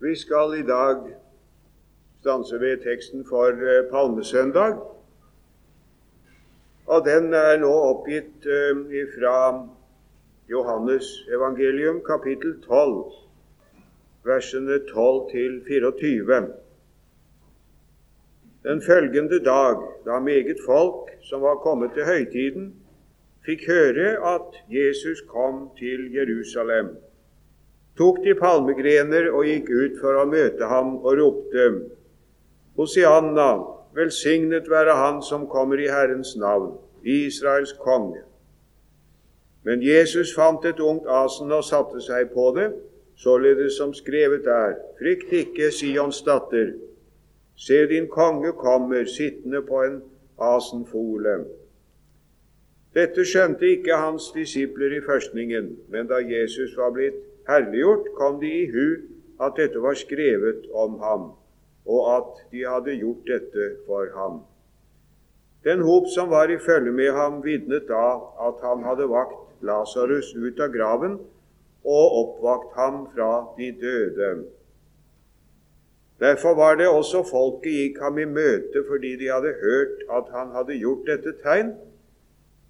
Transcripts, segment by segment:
Vi skal i dag stanse ved teksten for eh, palmesøndag. Og den er nå oppgitt uh, fra Johannes evangelium, kapittel 12, versene 12 til 24. Den følgende dag, da meget folk som var kommet til høytiden, fikk høre at Jesus kom til Jerusalem tok de palmegrener og gikk ut for å møte ham og ropte Hosianna, velsignet være Han som kommer i Herrens navn, Israels konge. Men Jesus fant et ungt asen og satte seg på det, således som skrevet er, frykt ikke, Sions datter, se din konge kommer sittende på en asenfole. Dette skjønte ikke hans disipler i førstningen, men da Jesus var blitt herliggjort, kom de i hu at dette var skrevet om ham, og at de hadde gjort dette for ham. Den hop som var i følge med ham, vitnet da at han hadde vakt Lasarus ut av graven og oppvakt ham fra de døde. Derfor var det også folket gikk ham i møte fordi de hadde hørt at han hadde gjort dette tegn.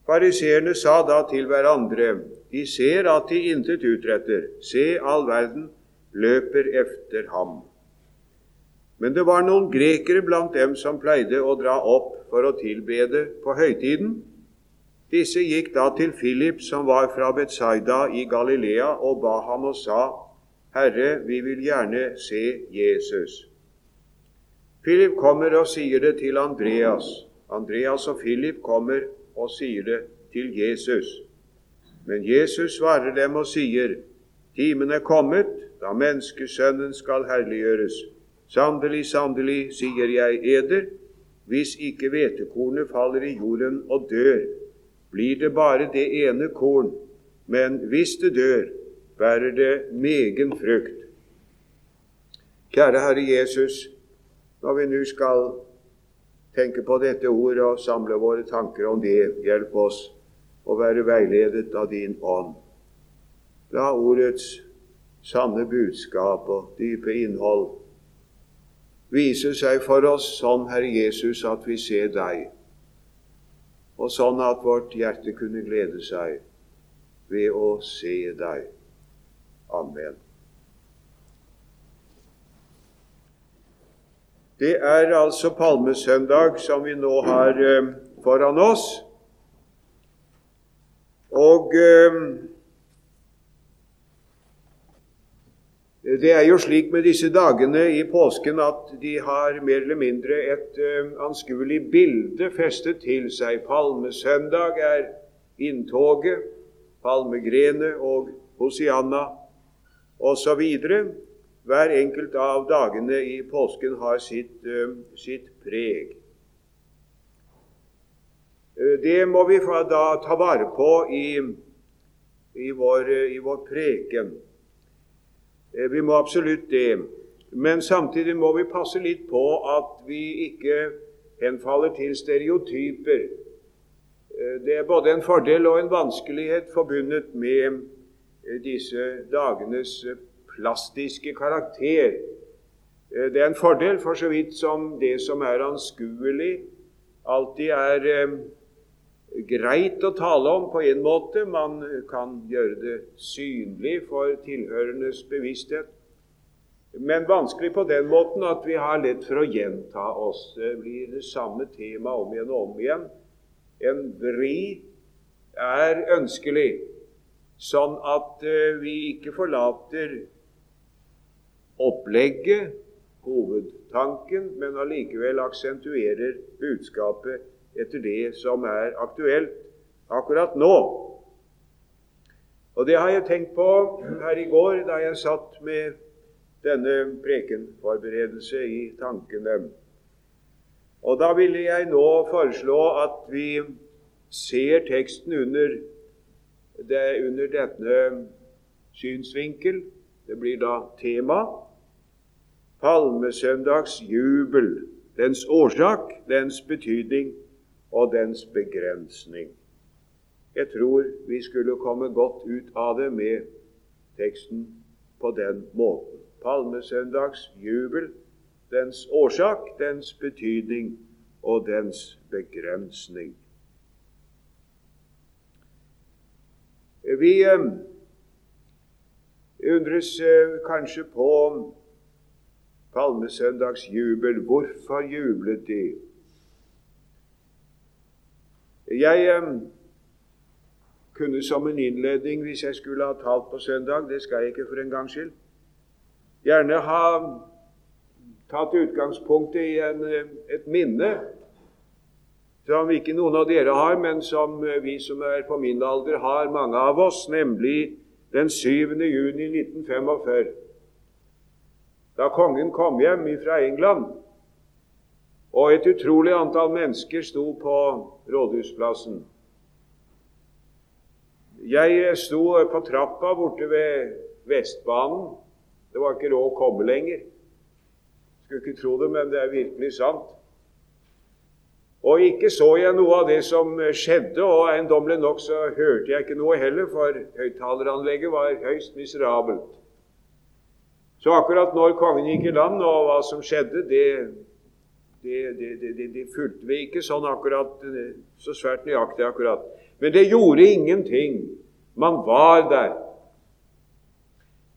Fariseerne sa da til hverandre, de ser at de intet utretter. Se, all verden løper efter ham. Men det var noen grekere blant dem som pleide å dra opp for å tilbede på høytiden. Disse gikk da til Philip, som var fra Betsaida i Galilea, og ba ham og sa, Herre, vi vil gjerne se Jesus. Philip kommer og sier det til Andreas. Andreas og Philip kommer og sier det til Jesus. Men Jesus svarer dem og sier, Timen er kommet da menneskesønnen skal herliggjøres. Sannelig, sannelig, sier jeg eder, hvis ikke hvetekornet faller i jorden og dør, blir det bare det ene korn, men hvis det dør, bærer det megen frukt. Kjære Herre Jesus, når vi nå skal tenke på dette ordet og samle våre tanker om det. Hjelp oss å være veiledet av din ånd. La ordets sanne budskap og dype innhold vise seg for oss sånn, Herre Jesus, at vi ser deg, og sånn at vårt hjerte kunne glede seg ved å se deg. Amen. Det er altså palmesøndag som vi nå har eh, foran oss. Og eh, det er jo slik med disse dagene i påsken at de har mer eller mindre et eh, anskuelig bilde festet til seg. Palmesøndag er inntoget, palmegrene og Hosianna osv. Hver enkelt av dagene i påsken har sitt, eh, sitt preg. Uh, det må vi da ta vare på i, i, vår, uh, i vår, preken. vi må absolutt det. Men samtidig må vi passe litt på at vi ikke henfaller til stereotyper. Det er både en fordel og en vanskelighet forbundet med disse dagenes plastiske karakter. Eh, det er en fordel for så vidt som det som er anskuelig, alltid er eh, greit å tale om på en måte. Man kan gjøre det synlig for tilhørendes bevissthet. Men vanskelig på den måten at vi har lett for å gjenta oss. Det blir det samme tema om igjen og om igjen. En vri er ønskelig, sånn at eh, vi ikke forlater opplegget, hovedtanken, men allikevel aksentuerer budskapet etter det som er aktuelt akkurat nå. Og Det har jeg tenkt på her i går da jeg satt med denne prekenforberedelse i tankene. Og Da ville jeg nå foreslå at vi ser teksten under, det, under denne synsvinkel. Det blir da tema palmesøndags jubel, dens årsak, dens betydning og dens begrensning. Jeg tror vi skulle komme godt ut av det med teksten på den måten. palmesøndags jubel, dens årsak, dens betydning og dens begrensning. Vi eh, undres eh, kanskje på palmesøndags jubel. Hvorfor jublet de? Jeg eh, kunne som en innledning, hvis jeg skulle ha talt på søndag, det skal jeg ikke for en gangs skyld, gjerne ha tatt utgangspunktet i en, eh, et minne som ikke noen av dere har, men som eh, vi som er på min alder, har, mange av oss, nemlig den 7. juni 1945, da kongen kom hjem fra England, og et utrolig antall mennesker sto på Rådhusplassen. Jeg sto på trappa borte ved Vestbanen. Det var ikke råd å komme lenger. Skulle ikke tro det, men det er virkelig sant. Og ikke så jeg noe av det som skjedde, og eiendommelig nok så hørte jeg ikke noe heller, for høyttaleranlegget var høyst miserabelt. Så akkurat når kongen gikk i land, og hva som skjedde, det, det, det, det, det fulgte vi ikke sånn akkurat, så svært nøyaktig akkurat. Men det gjorde ingenting. Man var der.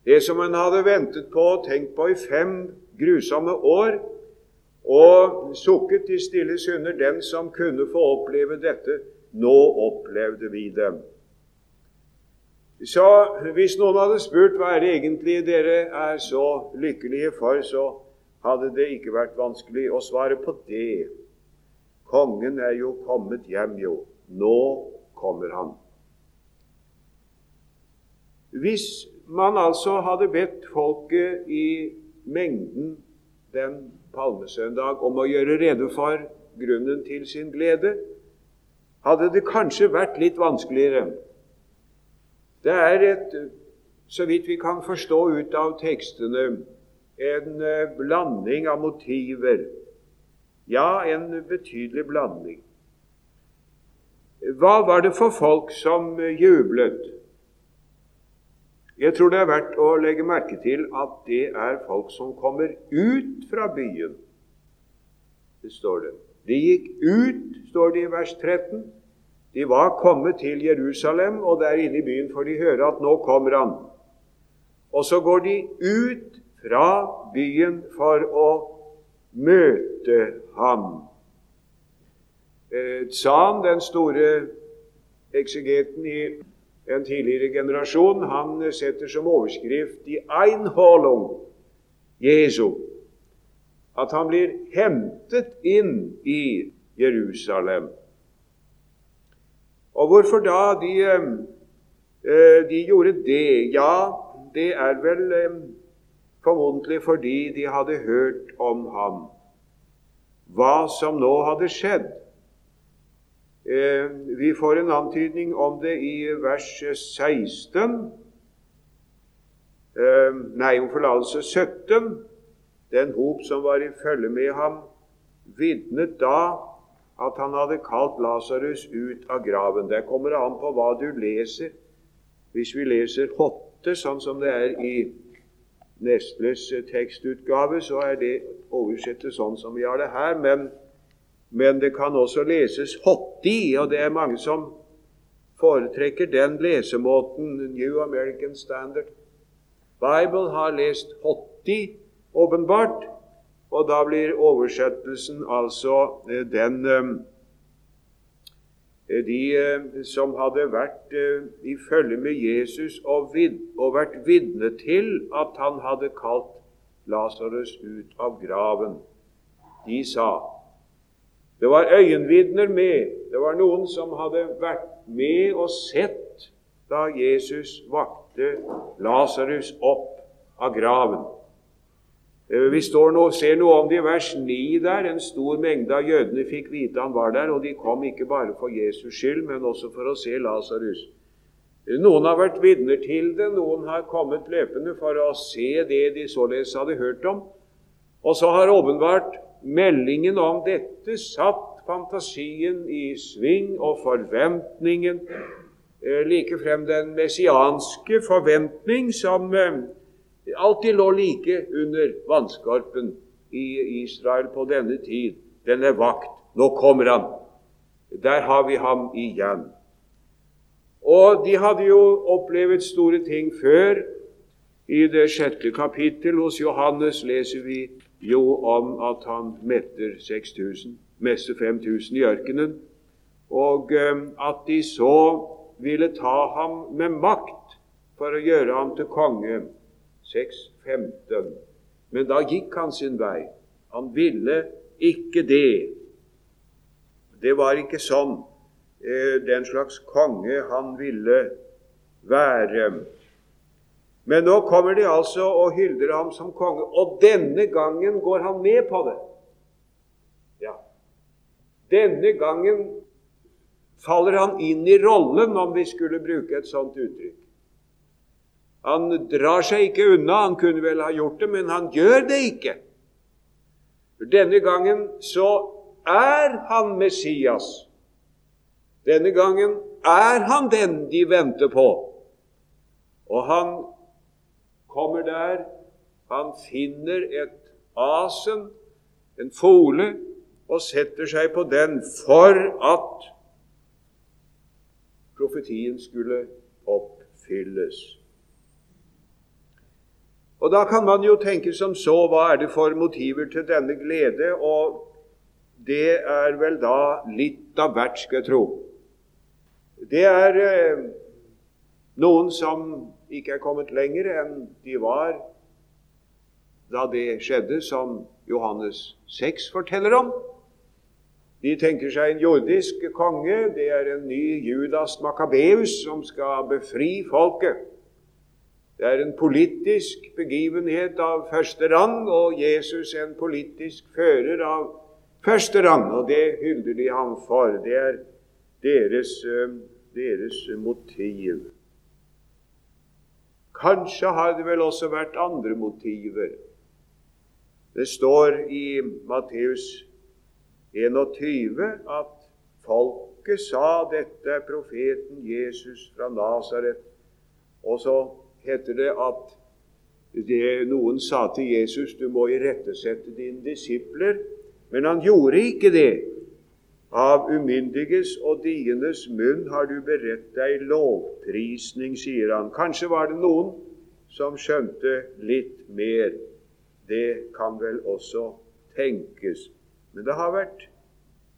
Det som en hadde ventet på og tenkt på i fem grusomme år, og sukket i stille synder den som kunne få oppleve dette. Nå opplevde vi dem. Så hvis noen hadde spurt hva er det egentlig dere er så lykkelige for, så hadde det ikke vært vanskelig å svare på det. Kongen er jo kommet hjem, jo. Nå kommer han. Hvis man altså hadde bedt folket i mengden den palmesøndag om å gjøre rede for grunnen til sin glede, hadde det kanskje vært litt vanskeligere. Det er et, så vidt vi kan forstå ut av tekstene, en eh, blanding av motiver. Ja, en betydelig blanding. Hva var det for folk som jublet? Jeg tror det er verdt å legge merke til at det er folk som kommer ut fra byen. Det står det. De gikk ut, står det i vers 13. De var kommet til Jerusalem, og der inne i byen får de høre at nå kommer han. Og så går de ut fra byen for å møte ham. Eh, den store eksegeten i en tidligere generasjon, han setter som overskrift i Einholung Jesu at han blir hentet inn i Jerusalem. Og hvorfor da de, eh, de gjorde det? Ja, det er vel eh, formodentlig fordi de hadde hørt om ham, hva som nå hadde skjedd. Eh, vi får en antydning om det i vers 16. Eh, nei, om forlatelse 17. Den hop som var i følge med ham, vitnet da at han hadde kalt Lasarus ut av graven. Der kommer det an på hva du leser. Hvis vi leser 8, sånn som det er i Nestles tekstutgave, så er det oversettet sånn som vi har det her. men men det kan også leses hotti, og det er mange som foretrekker den lesemåten, New American Standard. Bible har lest hotti, åpenbart, og da blir oversettelsen altså eh, den eh, De eh, som hadde vært i følge med Jesus og, vid, og vært vitne til at han hadde kalt Lasarus ut av graven, de sa det var øyenvitner med. Det var noen som hadde vært med og sett da Jesus vakte Lasarus opp av graven. Eh, vi nå, ser noe om det i vers 9 der. En stor mengde av jødene fikk vite han var der, og de kom ikke bare for Jesus skyld, men også for å se Lasarus. Noen har vært vitner til det, noen har kommet løpende for å se det de således hadde hørt om. Og så har åpenbart meldingen om dette satt fantasien i sving, og forventningen, eh, like frem den messianske forventning som, eh, alltid lå like under vannskorpen i Israel på denne tid. Den er vakt. Nå kommer han. Der har vi ham igjen. Og de hadde jo opplevd store ting før. I det sjette kapittel hos Johannes leser vi jo om at han metter 6000, messer 5000 i ørkenen, og eh, at de så ville ta ham med makt for å gjøre ham til konge. 6.15. Men da gikk han sin vei. Han ville ikke det. Det var ikke sånn eh, den slags konge han ville være. Men nå kommer de altså og hyller ham som konge, og denne gangen går han med på det. Ja. Denne gangen faller han inn i rollen, om vi skulle bruke et sånt uttrykk. Han drar seg ikke unna. Han kunne vel ha gjort det, men han gjør det ikke. Denne gangen så er han Messias. Denne gangen er han den de venter på. Og han kommer der. Han finner et asen, en fole, og setter seg på den for at profetien skulle oppfylles. Og Da kan man jo tenke som så hva er det for motiver til denne glede? Og det er vel da litt av hvert, skal jeg tro. Det er eh, noen som ikke er kommet lenger enn de var da det skjedde, som Johannes 6 forteller om. De tenker seg en jordisk konge. Det er en ny Judas Makabeus som skal befri folket. Det er en politisk begivenhet av første rang, og Jesus er en politisk fører av første rang. Og det hyller de ham for. Det er deres, eh, deres motiv. Kanskje har det vel også vært andre motiver. Det står i Matteus 21 at folket sa dette er profeten Jesus fra Nasaret. Og så heter det at det noen sa til Jesus du må irettesette dine disipler, men han gjorde ikke det. Av umyndiges og dienes munn har du beredt deg lovprisning, sier han. Kanskje var det noen som skjønte litt mer. Det kan vel også tenkes. Men det har vært,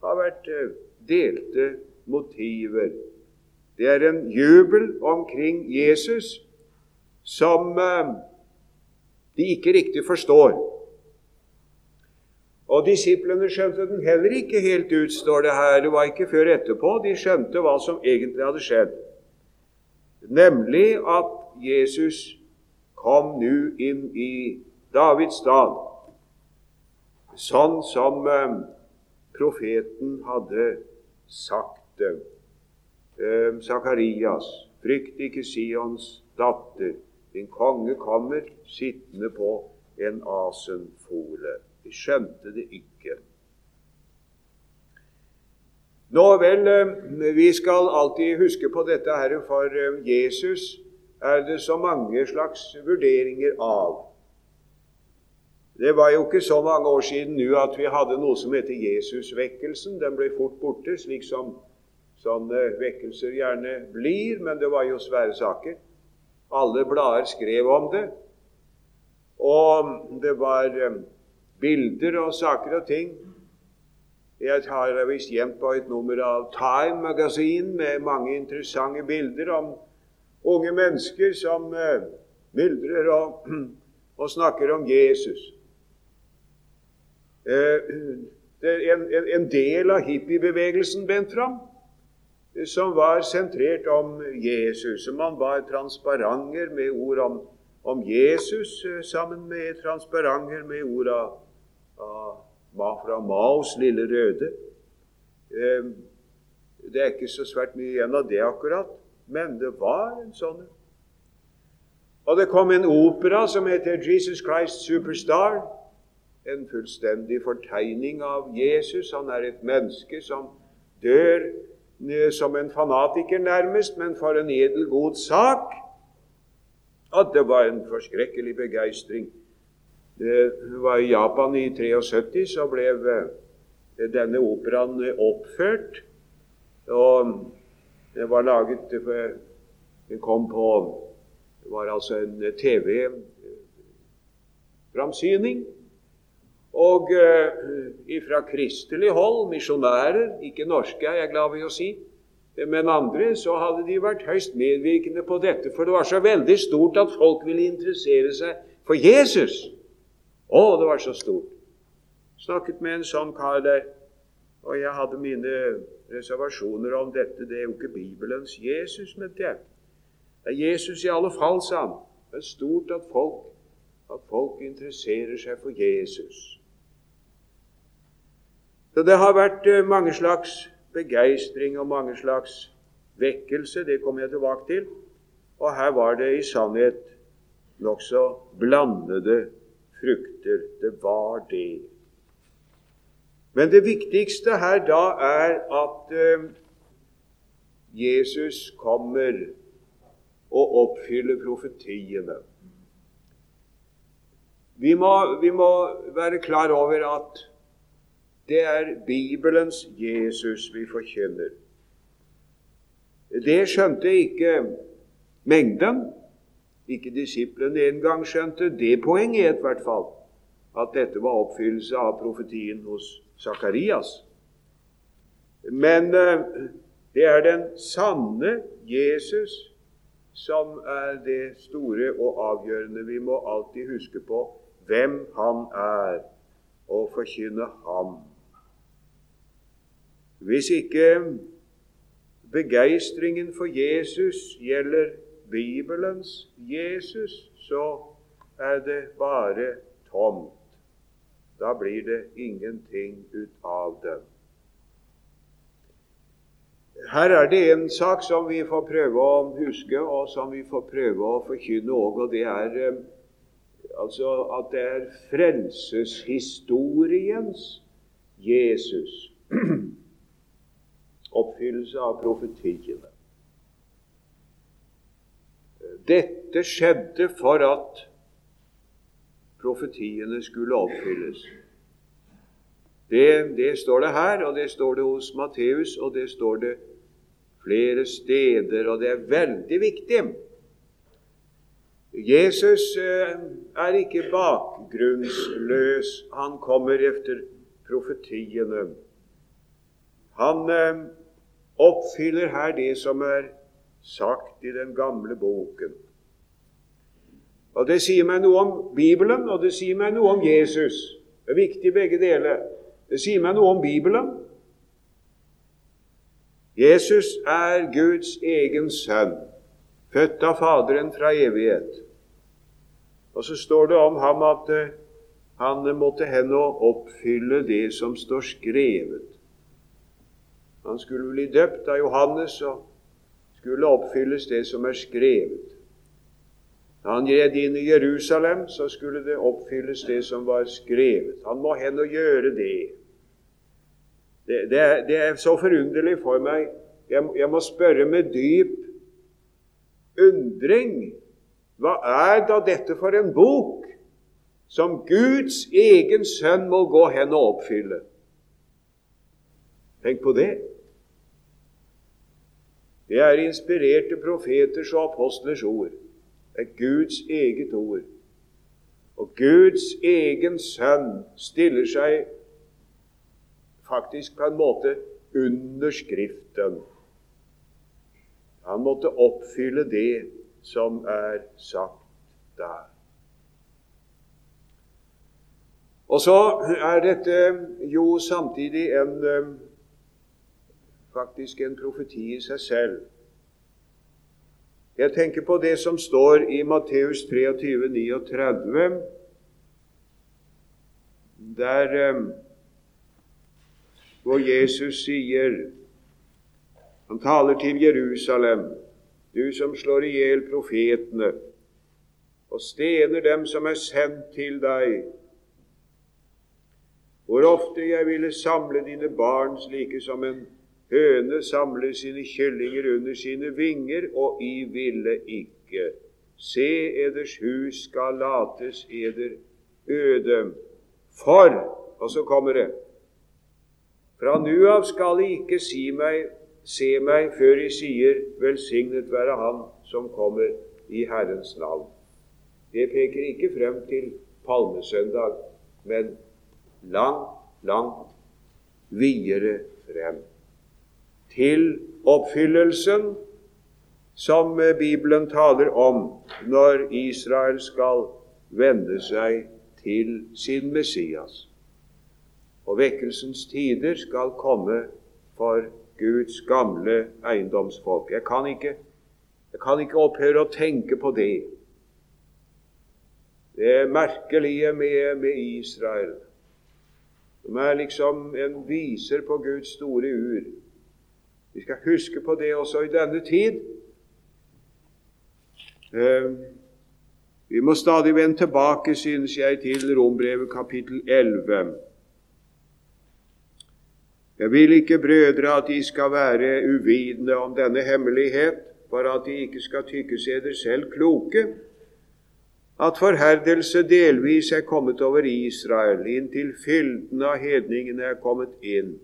har vært eh, delte motiver. Det er en jubel omkring Jesus som eh, de ikke riktig forstår. Og disiplene skjønte den heller ikke helt ut, står det her. Det var ikke før etterpå de skjønte hva som egentlig hadde skjedd. Nemlig at Jesus kom nå inn i Davids dal, sånn som eh, profeten hadde sagt det. Eh, Sakarias, frykt ikke Sions datter. Din konge kommer sittende på en asenfole. De skjønte det ikke. Nå vel, eh, vi skal alltid huske på dette her, for eh, Jesus er det så mange slags vurderinger av. Det var jo ikke så mange år siden nå at vi hadde noe som heter Jesusvekkelsen. Den ble fort borte, slik som sånne vekkelser gjerne blir, men det var jo svære saker. Alle blader skrev om det. Og det var eh, bilder og saker og ting. Jeg har visst gjemt på et nummer av Time Magazine med mange interessante bilder om unge mennesker som uh, myldrer og, og, snakker om Jesus. Uh, en, en, en, del av hippiebevegelsen bent fram som var sentrert om Jesus. Og Man var transparenter med ord om, om Jesus eh, sammen med transparenter med ord av, av fra Maos lille røde. Eh, det er ikke så svært mye igjen av det akkurat, men det var en sånn. Og det kom en opera som heter 'Jesus Christ Superstar'. En fullstendig fortegning av Jesus. Han er et menneske som dør som en fanatiker nærmest, men for en edel, god sak. at det var en forskrekkelig begeistring. Det var I Japan i 73 så ble eh, denne operaen oppført. Og det var laget Den kom på Det var altså en TV-framsyning. Og uh, fra kristelig hold, misjonærer, ikke norske er jeg glad ved å si, men andre, så hadde de vært høyst medvirkende på dette. For det var så veldig stort at folk ville interessere seg for Jesus. Å, det var så stort. Snakket med en sånn kar der, og jeg hadde mine reservasjoner om dette. Det er jo ikke Bibelens Jesus, mente jeg. Det er Jesus i alle fall, sa han. Det er stort at folk, at folk interesserer seg for Jesus. Så det har vært eh, mange slags begeistring og mange slags vekkelse. Det kommer jeg tilbake til. Og her var det i sannhet nokså blandede frukter. Det var det. Men det viktigste her da er at uh, Jesus kommer og oppfyller profetiene. Vi må, vi må være klar over at det er Bibelens Jesus vi forkynner. Det skjønte ikke mengden. Ikke disiplene engang skjønte det poenget, i hvert fall, at dette var oppfyllelse av profetien hos Sakarias. Men eh, det er den sanne Jesus som er det store og avgjørende. Vi må alltid huske på hvem han er, og forkynne ham. Hvis ikke begeistringen for Jesus gjelder Bibelens Jesus, så er det bare tomt. Da blir det ingenting ut av dem. Her er det en sak som vi får prøve å huske, og som vi får prøve å forkynne òg, og det er eh, altså at det er frelseshistoriens Jesus. oppfyllelse av profetiene. Dette skjedde for at profetiene skulle oppfylles. Det, det, står det her, og det står det hos Matteus, og det står det flere steder, og det er veldig viktig. Jesus eh, er ikke bakgrunnsløs. Han kommer etter profetiene. Han eh, oppfyller her det som er sagt i den gamle boken. Og Det sier meg noe om Bibelen, og det sier meg noe om Jesus. Det er viktig begge deler. Det sier meg noe om Bibelen. Jesus er Guds egen sønn, født av Faderen fra evighet. Og så står det om ham at uh, han måtte hen og oppfylle det som står skrevet. Han skulle bli døpt av Johannes og skulle oppfylles det som er skrevet. Da han red inn i Jerusalem, så skulle det oppfylles det som var skrevet. Han må hen og gjøre det. Det, det, er, det er, så forunderlig for meg. Jeg, jeg må spørre med dyp undring hva er da dette for en bok som Guds egen sønn må gå hen og oppfylle? Tenk på det. Det er inspirerte profeters og apostlers ord. Det er Guds eget ord. Og Guds egen sønn stiller seg faktisk på en måte under Skriften. Han måtte oppfylle det som er sagt der. Og så er dette jo samtidig en faktisk en profeti i seg selv. Jeg tenker på det som står i Matteus 23, 39, der eh, hvor Jesus sier Han taler til Jerusalem, du som slår i hjel profetene og stener dem som er sendt til deg. Hvor ofte jeg ville samle dine barn slike som en Høne samler sine kyllinger under sine vinger, og I ville ikke. se eders hus skal lates eder øde. For Og så kommer det Fra nu av skal I ikke si meg, se meg før I sier Velsignet være Han som kommer i Herrens navn. Det peker ikke frem til palmesøndag, men langt, langt videre frem. Til oppfyllelsen som Bibelen taler om når Israel skal vende seg til sin Messias. Og vekkelsens tider skal komme for Guds gamle eiendomsfolk. Jeg kan ikke, jeg kan ikke opphøre å tenke på det. Det merkelige med, med Israel, som er liksom en viser på Guds store ur. Vi skal huske på det også i denne tid. Eh, vi må stadig vende tilbake, synes jeg, til Rombrevet kapittel 11. Jeg vil ikke, brødre, at de skal være uvitende om denne hemmelighet, for at de ikke skal tykke seg selv kloke, at forherdelse delvis er kommet over Israel, inntil fylden av hedningene er kommet inn.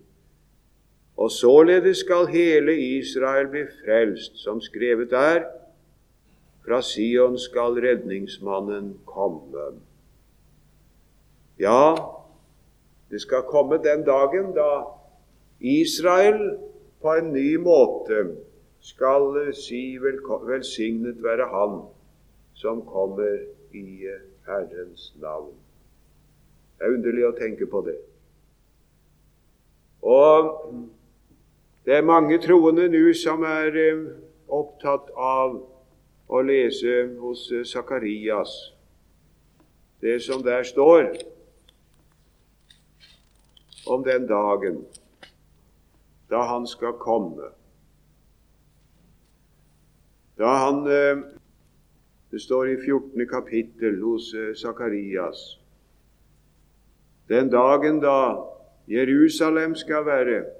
Og således skal hele Israel bli frelst, som skrevet er, fra Sion skal redningsmannen komme. Ja, det skal komme den dagen da Israel på en ny måte skal si velsignet være Han som kommer i Herrens navn. Det er underlig å tenke på det. Og det er mange troende nå som er eh, opptatt av å lese hos eh, Sakarias det som der står om den dagen da han skal komme. Da han eh, det står i 14. kapittel hos Sakarias. Eh, Den dagen da Jerusalem skal være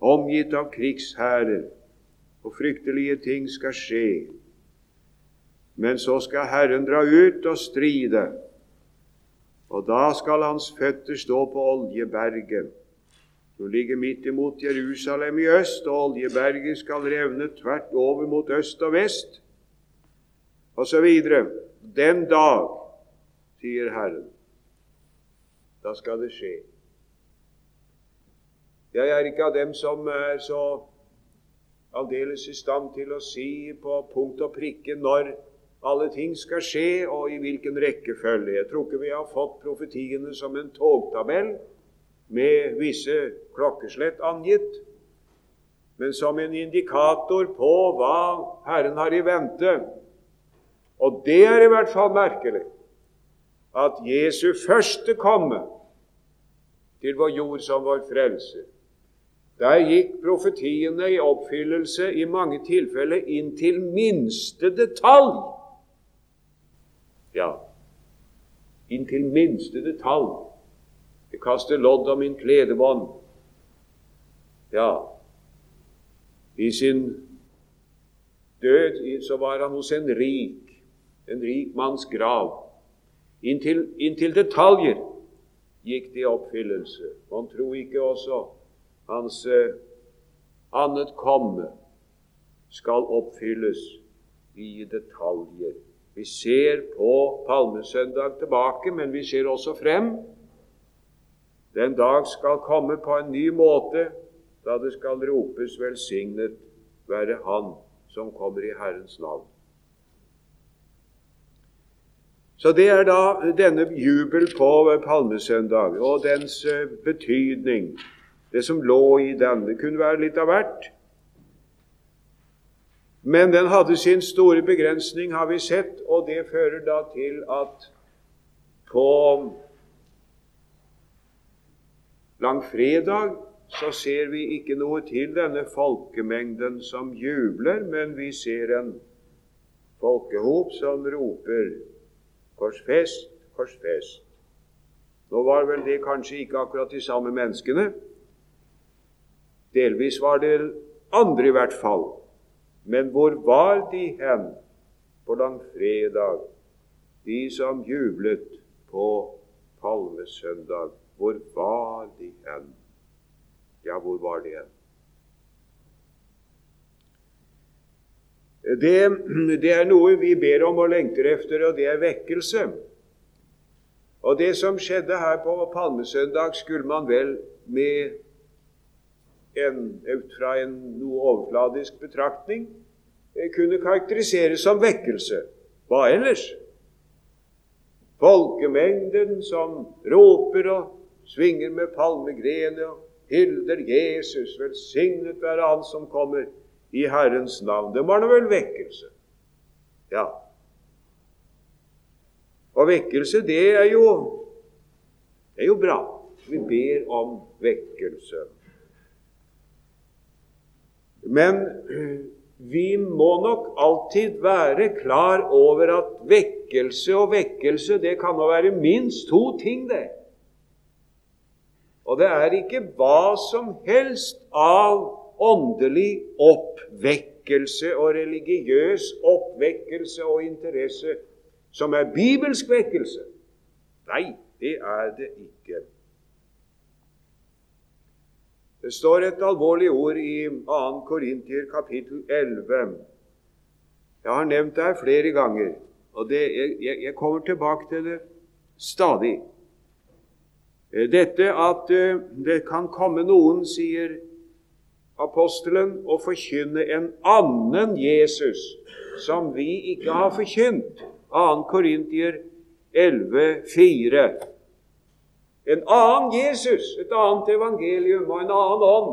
omgitt av krigshærer, og fryktelige ting skal skje. Men så skal Herren dra ut og stride, og da skal hans føtter stå på Oljeberget, som ligger midt imot Jerusalem i øst, og Oljeberget skal revne tvert over mot øst og vest osv. Den dag, sier Herren, da skal det skje. Jeg er ikke av dem som er så aldeles i stand til å si på punkt og prikke når alle ting skal skje, og i hvilken rekkefølge. Jeg tror ikke vi har fått profetiene som en togtabell med visse klokkeslett angitt, men som en indikator på hva Herren har i vente og det er i hvert fall merkelig at Jesu første komme til vår jord som vår frelser Der gikk profetiene i oppfyllelse i mange tilfeller inn til minste detalj. Ja, inn til minste detalj. Jeg kaster lodd om min kledebånd. Ja, i sin død så var han hos en rik en rik manns grav. Inntil, inntil detaljer gikk det i oppfyllelse. Man tror ikke også hans eh, annet komme skal oppfylles i detaljer. Vi ser på palmesøndag tilbake, men vi ser også frem. Den dag skal komme på en ny måte, da det skal ropes 'velsignet være Han som kommer i Herrens navn'. Så det er da denne jubel på palmesøndag og dens eh, betydning, det som lå i den. Det kunne være litt av hvert. Men den hadde sin store begrensning, har vi sett, og det fører da til at på langfredag så ser vi ikke noe til denne folkemengden som jubler, men vi ser en folkehop som roper Korsfest, korsfest. Nå var vel det kanskje ikke akkurat de samme menneskene. Delvis var det andre i hvert fall. Men hvor var de hen på langfredag, de som jublet på palmesøndag? Hvor var de hen? Ja, hvor var de hen? Det, det, er noe vi ber om og lengter efter, og det er vekkelse. Og det som skjedde her på palmesøndag, skulle man vel med en, ut fra en noe overfladisk betraktning eh, kunne karakteriseres som vekkelse. Hva ellers? Folkemengden som roper og svinger med palmegrener og hyller Jesus. Velsignet være Han som kommer i Herrens navn. Det var nå vel vekkelse. Ja. Og vekkelse, det er jo Det er jo bra. Vi ber om vekkelse. Men vi må nok alltid være klar over at vekkelse og vekkelse, det kan nå være minst to ting, det. Og det er ikke hva som helst av åndelig oppvekkelse og religiøs oppvekkelse og interesse som er bibelsk vekkelse. Nei, det er det ikke. Det står et alvorlig ord i 2. Korintier kapittel 11. Jeg har nevnt det her flere ganger, og det, jeg, jeg, kommer tilbake til det stadig. Dette at eh, det kan komme noen, sier apostelen og forkynne en annen Jesus som vi ikke har forkynt. 2. Korintier 11,4. En annen Jesus, et annet evangelium og en annen ånd.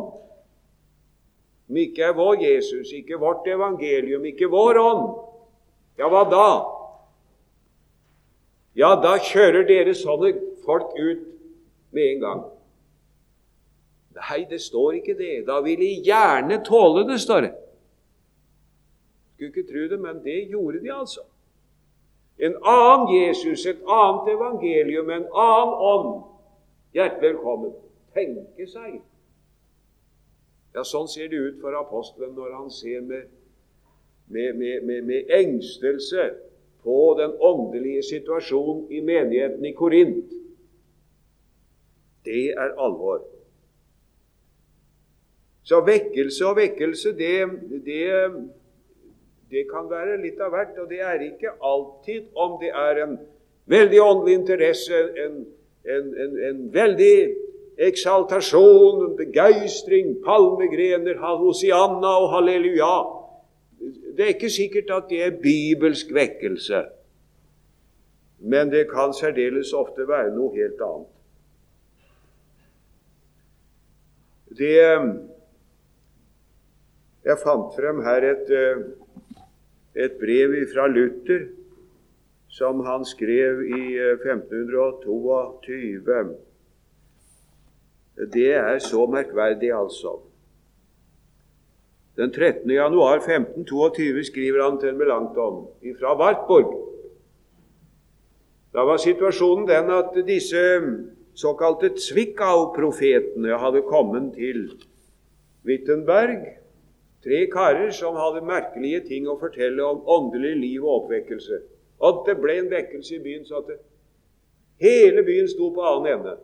Som ikke er vår Jesus, ikke vårt evangelium, ikke vår ånd. Ja, hva da? Ja, da kjører dere sånne folk ut med en gang. Nei, det står ikke det. Da vil de gjerne tåle det, står det. Skulle ikke tro det, men det gjorde de altså. En annen Jesus, et annet evangelium, en annen ånd. Hjertelig velkommen. Tenke seg. Ja, Sånn ser det ut for apostelen når han ser med, med, med, med engstelse på den åndelige situasjonen i menigheten i Korint. Det er alvor. Så vekkelse og vekkelse, det, det, det, kan være litt av hvert. Og det er ikke alltid om det er en veldig åndelig interesse, en, en, en, en veldig eksaltasjon, begeistring, palmegrener, hosianna og halleluja. Det er ikke sikkert at det er bibelsk vekkelse. Men det kan særdeles ofte være noe helt annet. Det jeg fant frem her et, eh, et brev fra Luther som han skrev i 1522. Eh, Det er så merkverdig, altså. Den 13. januar 1522 skriver han til Melanchthon fra Wartburg. Da var situasjonen den at disse såkalte Zwickau-profetene hadde kommet til Wittenberg Tre karer som hadde merkelige ting å fortelle om åndelig liv og oppvekkelse. Og det ble en vekkelse i byen så at det, hele byen sto på annen ende.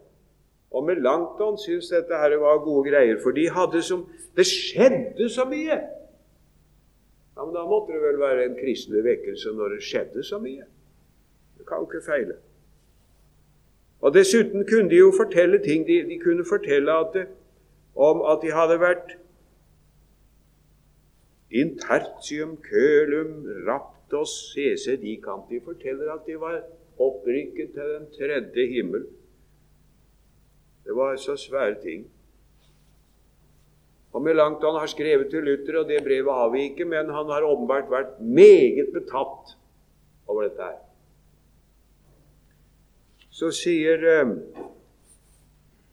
Og Melanchthon syntes dette her var gode greier, for de hadde som, det skjedde så mye. Ja, Men da måtte det vel være en kristelig vekkelse når det skjedde så mye. Det kan jo ikke feile. Og Dessuten kunne de jo fortelle ting. De, de kunne fortelle at det, om at de hadde vært In tertium kølum raptos sese CC De forteller at de var opprykket til den tredje himmel. Det var så svære ting. Og Melanchthon har skrevet til Luther, og det brevet har vi ikke, men han har åpenbart vært meget betatt over dette her. Så sier uh,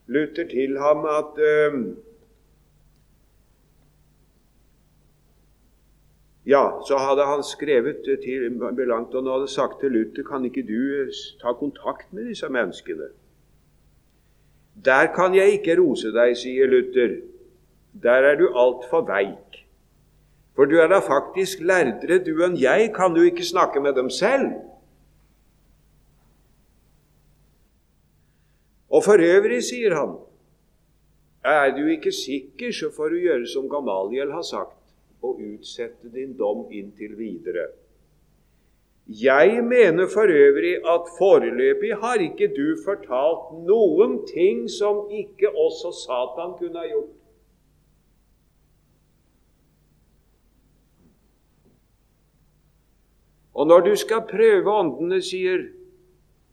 Luther til ham at Ja, så hadde han skrevet til Melanchthon og hadde sagt til Luther kan ikke du eh, ta kontakt med disse menneskene. Der kan jeg ikke rose deg, sier Luther. Der er du altfor veik. For du er da faktisk lærdere, du enn jeg, kan du ikke snakke med dem selv? Og for øvrig, sier han, er du ikke sikker, så får du gjøre som Gamaliel har sagt, og utsette din dom inntil videre. Jeg mener for øvrig at foreløpig har ikke du fortalt noen ting som ikke også Satan kunne ha gjort. Og når du skal prøve åndene, sier,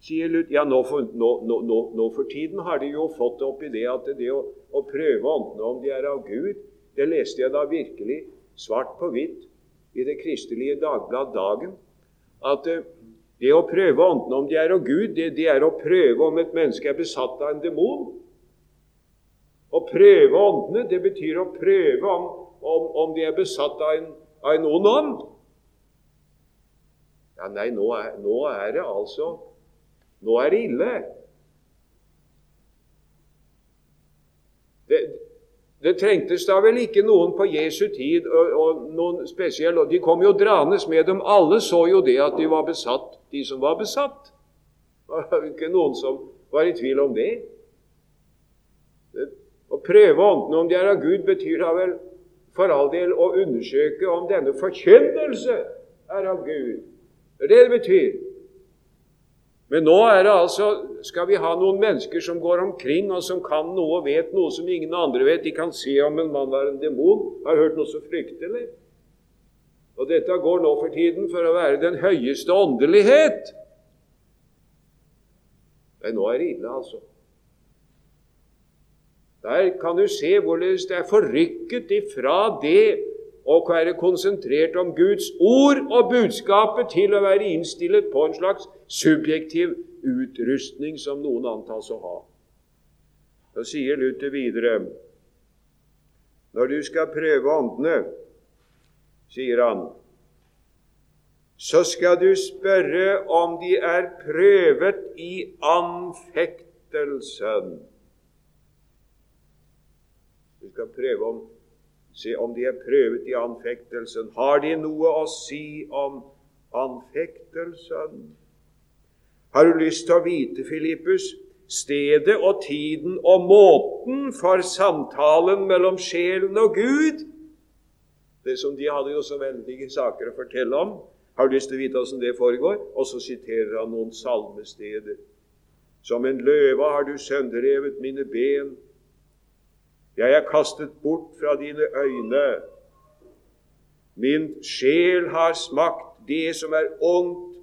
sier Lut Ja, nå for, nå, nå, nå for, tiden har de jo fått opp i det at det å, å prøve åndene om de er av Gud, det leste jeg da virkelig svart på hvitt i det kristelige Dagblad Dagen at eh, det å prøve åndene om de er av Gud, det, det, er å prøve om et menneske er besatt av en demon. Å prøve åndene, det betyr å prøve om, om, om de er besatt av en, av en ond ånd. Ja, nei, nå er, nå er, det altså Nå er det ille. Det, det trengtes da vel ikke noen på Jesu tid og, og noen spesielle De kom jo dranes med dem. Alle så jo det at de var besatt, de som var besatt. Det var ikke noen som var i tvil om det. det å prøve åndene om de er av Gud, betyr da vel for all del å undersøke om denne forkynnelse er av Gud. Det er det det betyr. Men nå er det altså, skal vi ha noen mennesker som går omkring og som kan noe og vet noe som ingen andre vet. De kan se om en mann er en demon. Har hørt noe så fryktelig. Og dette går nå for tiden for å være den høyeste åndelighet. Nei, nå er det ille, altså. Der kan du se hvorledes det er forrykket ifra det å være konsentrert om Guds ord og budskapet til å være innstilt på en slags subjektiv utrustning som noen antas å ha. Så sier Luther videre Når du skal prøve åndene, sier han, så skal du spørre om de er prøvet i anfektelsen. Du skal prøve om Se om de er prøvet i anfektelsen. Har de noe å si om anfektelsen? Har du lyst til å vite, Filippus, stedet og tiden og måten for samtalen mellom sjelen og Gud? Det som De hadde jo så veldige saker å fortelle om. Har du lyst til å vite hvordan det foregår? Og så siterer han noen salmesteder. Som en løve har du sønderrevet mine ben. Jeg er kastet bort fra dine øyne. Min sjel har smakt det som er ondt.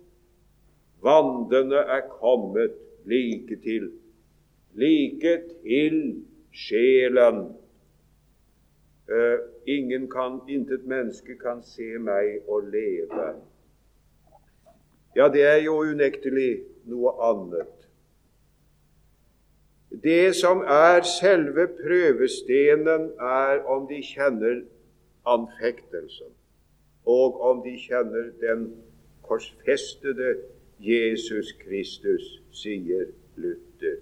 Vandene er kommet like til, like til sjelen. Uh, ingen kan, intet menneske kan se meg og leve. Ja, det er jo unektelig noe annet. Det som er selve prøvestenen, er om de kjenner anfektelsen, og om de kjenner den korsfestede Jesus Kristus, sier Luther.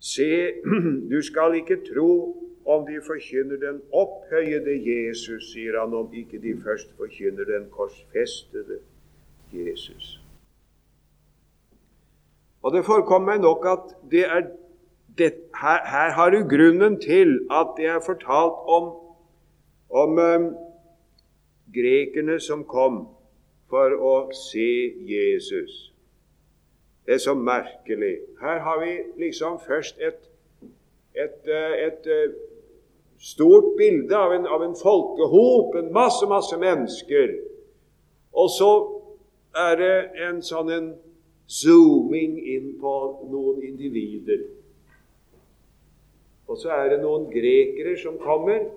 Se, du skal ikke tro om de forkynner den opphøyede Jesus, sier han, om ikke de først forkynner den korsfestede Jesus. Og det forekommer meg nok at det er det, her, her, har du grunnen til at det er fortalt om, om um, grekerne som kom for å se Jesus. Det er så merkelig. Her har vi liksom først et, et, eh, et, et eh, stort bilde av en, av en folkehop, en masse, masse mennesker. Og så er det en sånn en zooming inn på noen individer. Og så er det noen grekere som kommer.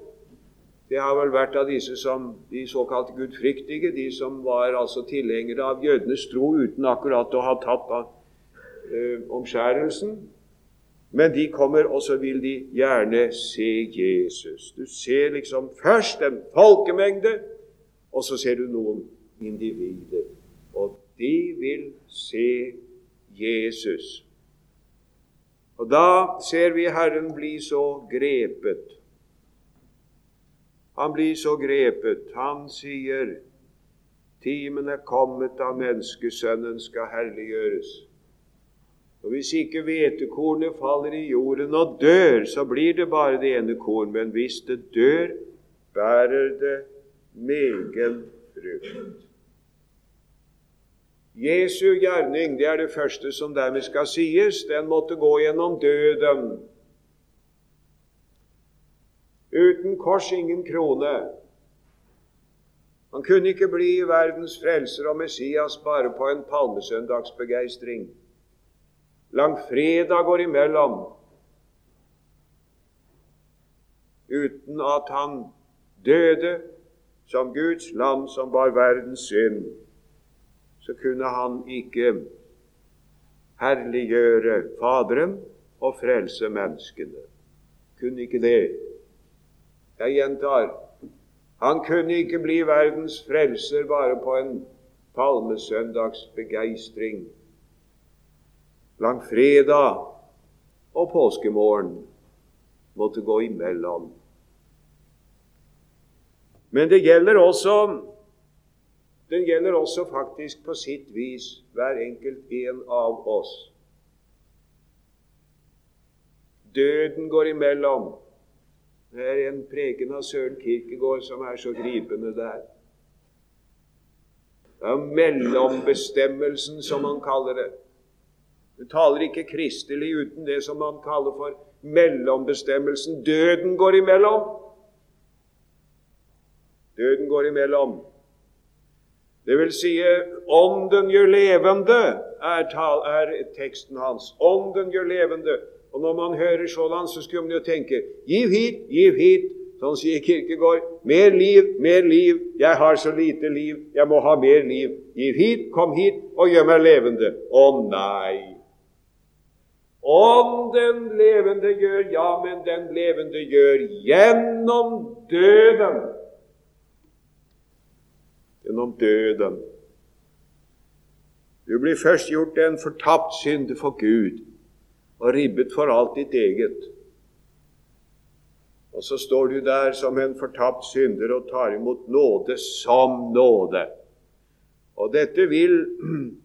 Det har vel vært av disse som de såkalt gudfryktige, de som var altså tilhengere av jødenes tro uten akkurat å ha tatt av eh, omskjærelsen. Men de kommer, og så vil de gjerne se Jesus. Du ser liksom først en folkemengde, og så ser du noen individer. Og de vil se Jesus. Og da ser vi Herren bli så grepet Han blir så grepet. Han sier timen er kommet da menneskesønnen skal herliggjøres. Og Hvis ikke hvetekornet faller i jorden og dør, så blir det bare det ene korn. Men hvis det dør, bærer det megen frukt. Jesu gjerning, det er det første som dermed skal sies, den måtte gå gjennom døden. Uten kors ingen krone. Han kunne ikke bli verdens frelser og Messias bare på en palmesøndagsbegeistring. Langfredag går imellom uten at han døde som Guds lam som bar verdens synd. Så kunne han ikke herliggjøre Faderen og frelse menneskene. Kunne ikke det. Jeg gjentar han kunne ikke bli verdens frelser bare på en palmesøndagsbegeistring langfredag og påskemorgen måtte gå imellom. Men det gjelder også den gjelder også faktisk på sitt vis hver enkelt en av oss. Døden går imellom. Det er en preken av Søren Kirkegård som er så gripende der. Det er mellombestemmelsen, som han kaller det. Du taler ikke kristelig uten det som man kaller for mellombestemmelsen. Døden går imellom. Døden går imellom. Det vil si, ånden gjør levende, er, tal, er teksten hans. Ånden gjør levende. Og når man hører sådan, så skulle man jo tenke Giv hit, giv hit. Sånn sier Kirkegård. Mer liv, mer liv. Jeg har så lite liv. Jeg må ha mer liv. Giv hit, kom hit, og gjør meg levende. Å nei! Om den levende gjør, ja, men den levende gjør gjennom døden. Gjennom døden. Du blir først gjort en fortapt synder for Gud og ribbet for alt ditt eget. Og så står du der som en fortapt synder og tar imot nåde som nåde. Og dette vil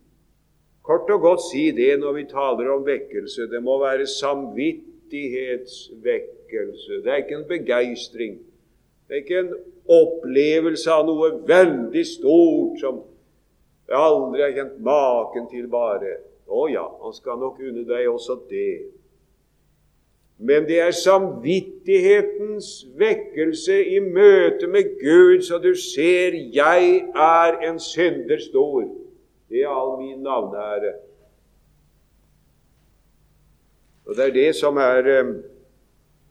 kort og godt si det når vi taler om vekkelse. Det må være samvittighetsvekkelse. Det er ikke en begeistring. Det er ikke en opplevelse av noe veldig stort som jeg aldri har kjent maken til bare. Å ja, han skal nok unne deg også det. Men det er samvittighetens vekkelse i møte med Gud, så du ser 'jeg er en synder stor'. Det er all min navneære. Og Det er det som er eh,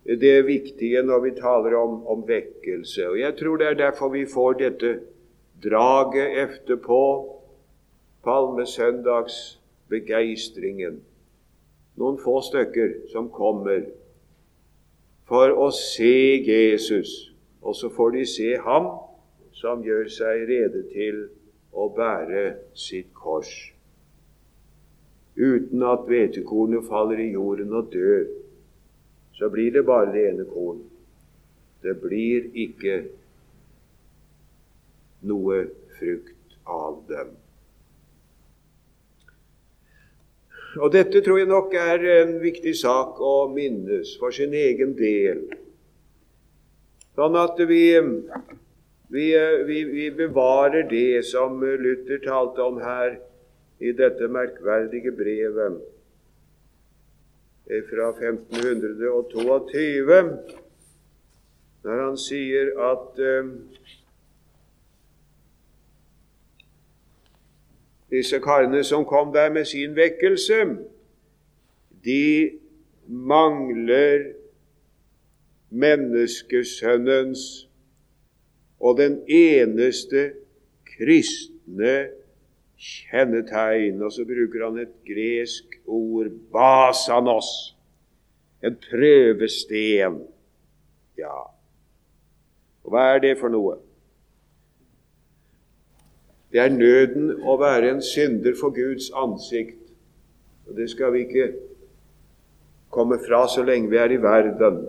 det viktige når vi taler om, om vekkelse. Og Jeg tror det er derfor vi får dette draget etterpå, palmesøndagsbegeistringen. Noen få stykker som kommer for å se Jesus, og så får de se ham som gjør seg rede til å bære sitt kors. Uten at hvetekornet faller i jorden og dør, så blir det bare det ene korn. Det blir ikke noe frukt av dem. Og Dette tror jeg nok er en viktig sak å minnes for sin egen del. Sånn at vi vi, vi, vi, bevarer det som Luther talte om her i dette merkverdige brevet fra 1522, når han sier at eh, disse karene som kom der med sin vekkelse, de mangler menneskesønnens og den eneste kristne kjennetegn. Og så bruker han et gresk ord, basanos, en prøvesten. Ja, og hva er det for noe? Det er nøden å være en synder for Guds ansikt. Og det skal vi ikke komme fra så lenge vi er i verden.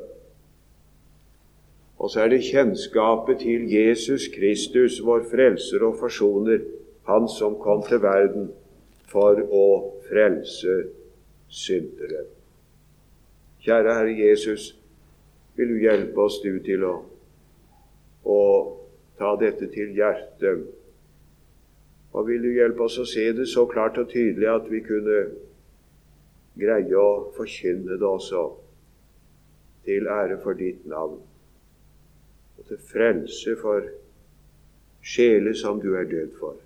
Og så er det kjennskapet til Jesus Kristus, vår frelser og forsoner, Han som kom til verden for å frelse syndere. Kjære Herre Jesus, vil du hjelpe oss du til å, å ta dette til hjertet? Og vil du hjelpe oss å se det så klart og tydelig at vi kunne greie å forkynne det også, til ære for ditt navn og til frelse for sjeler som du er død for.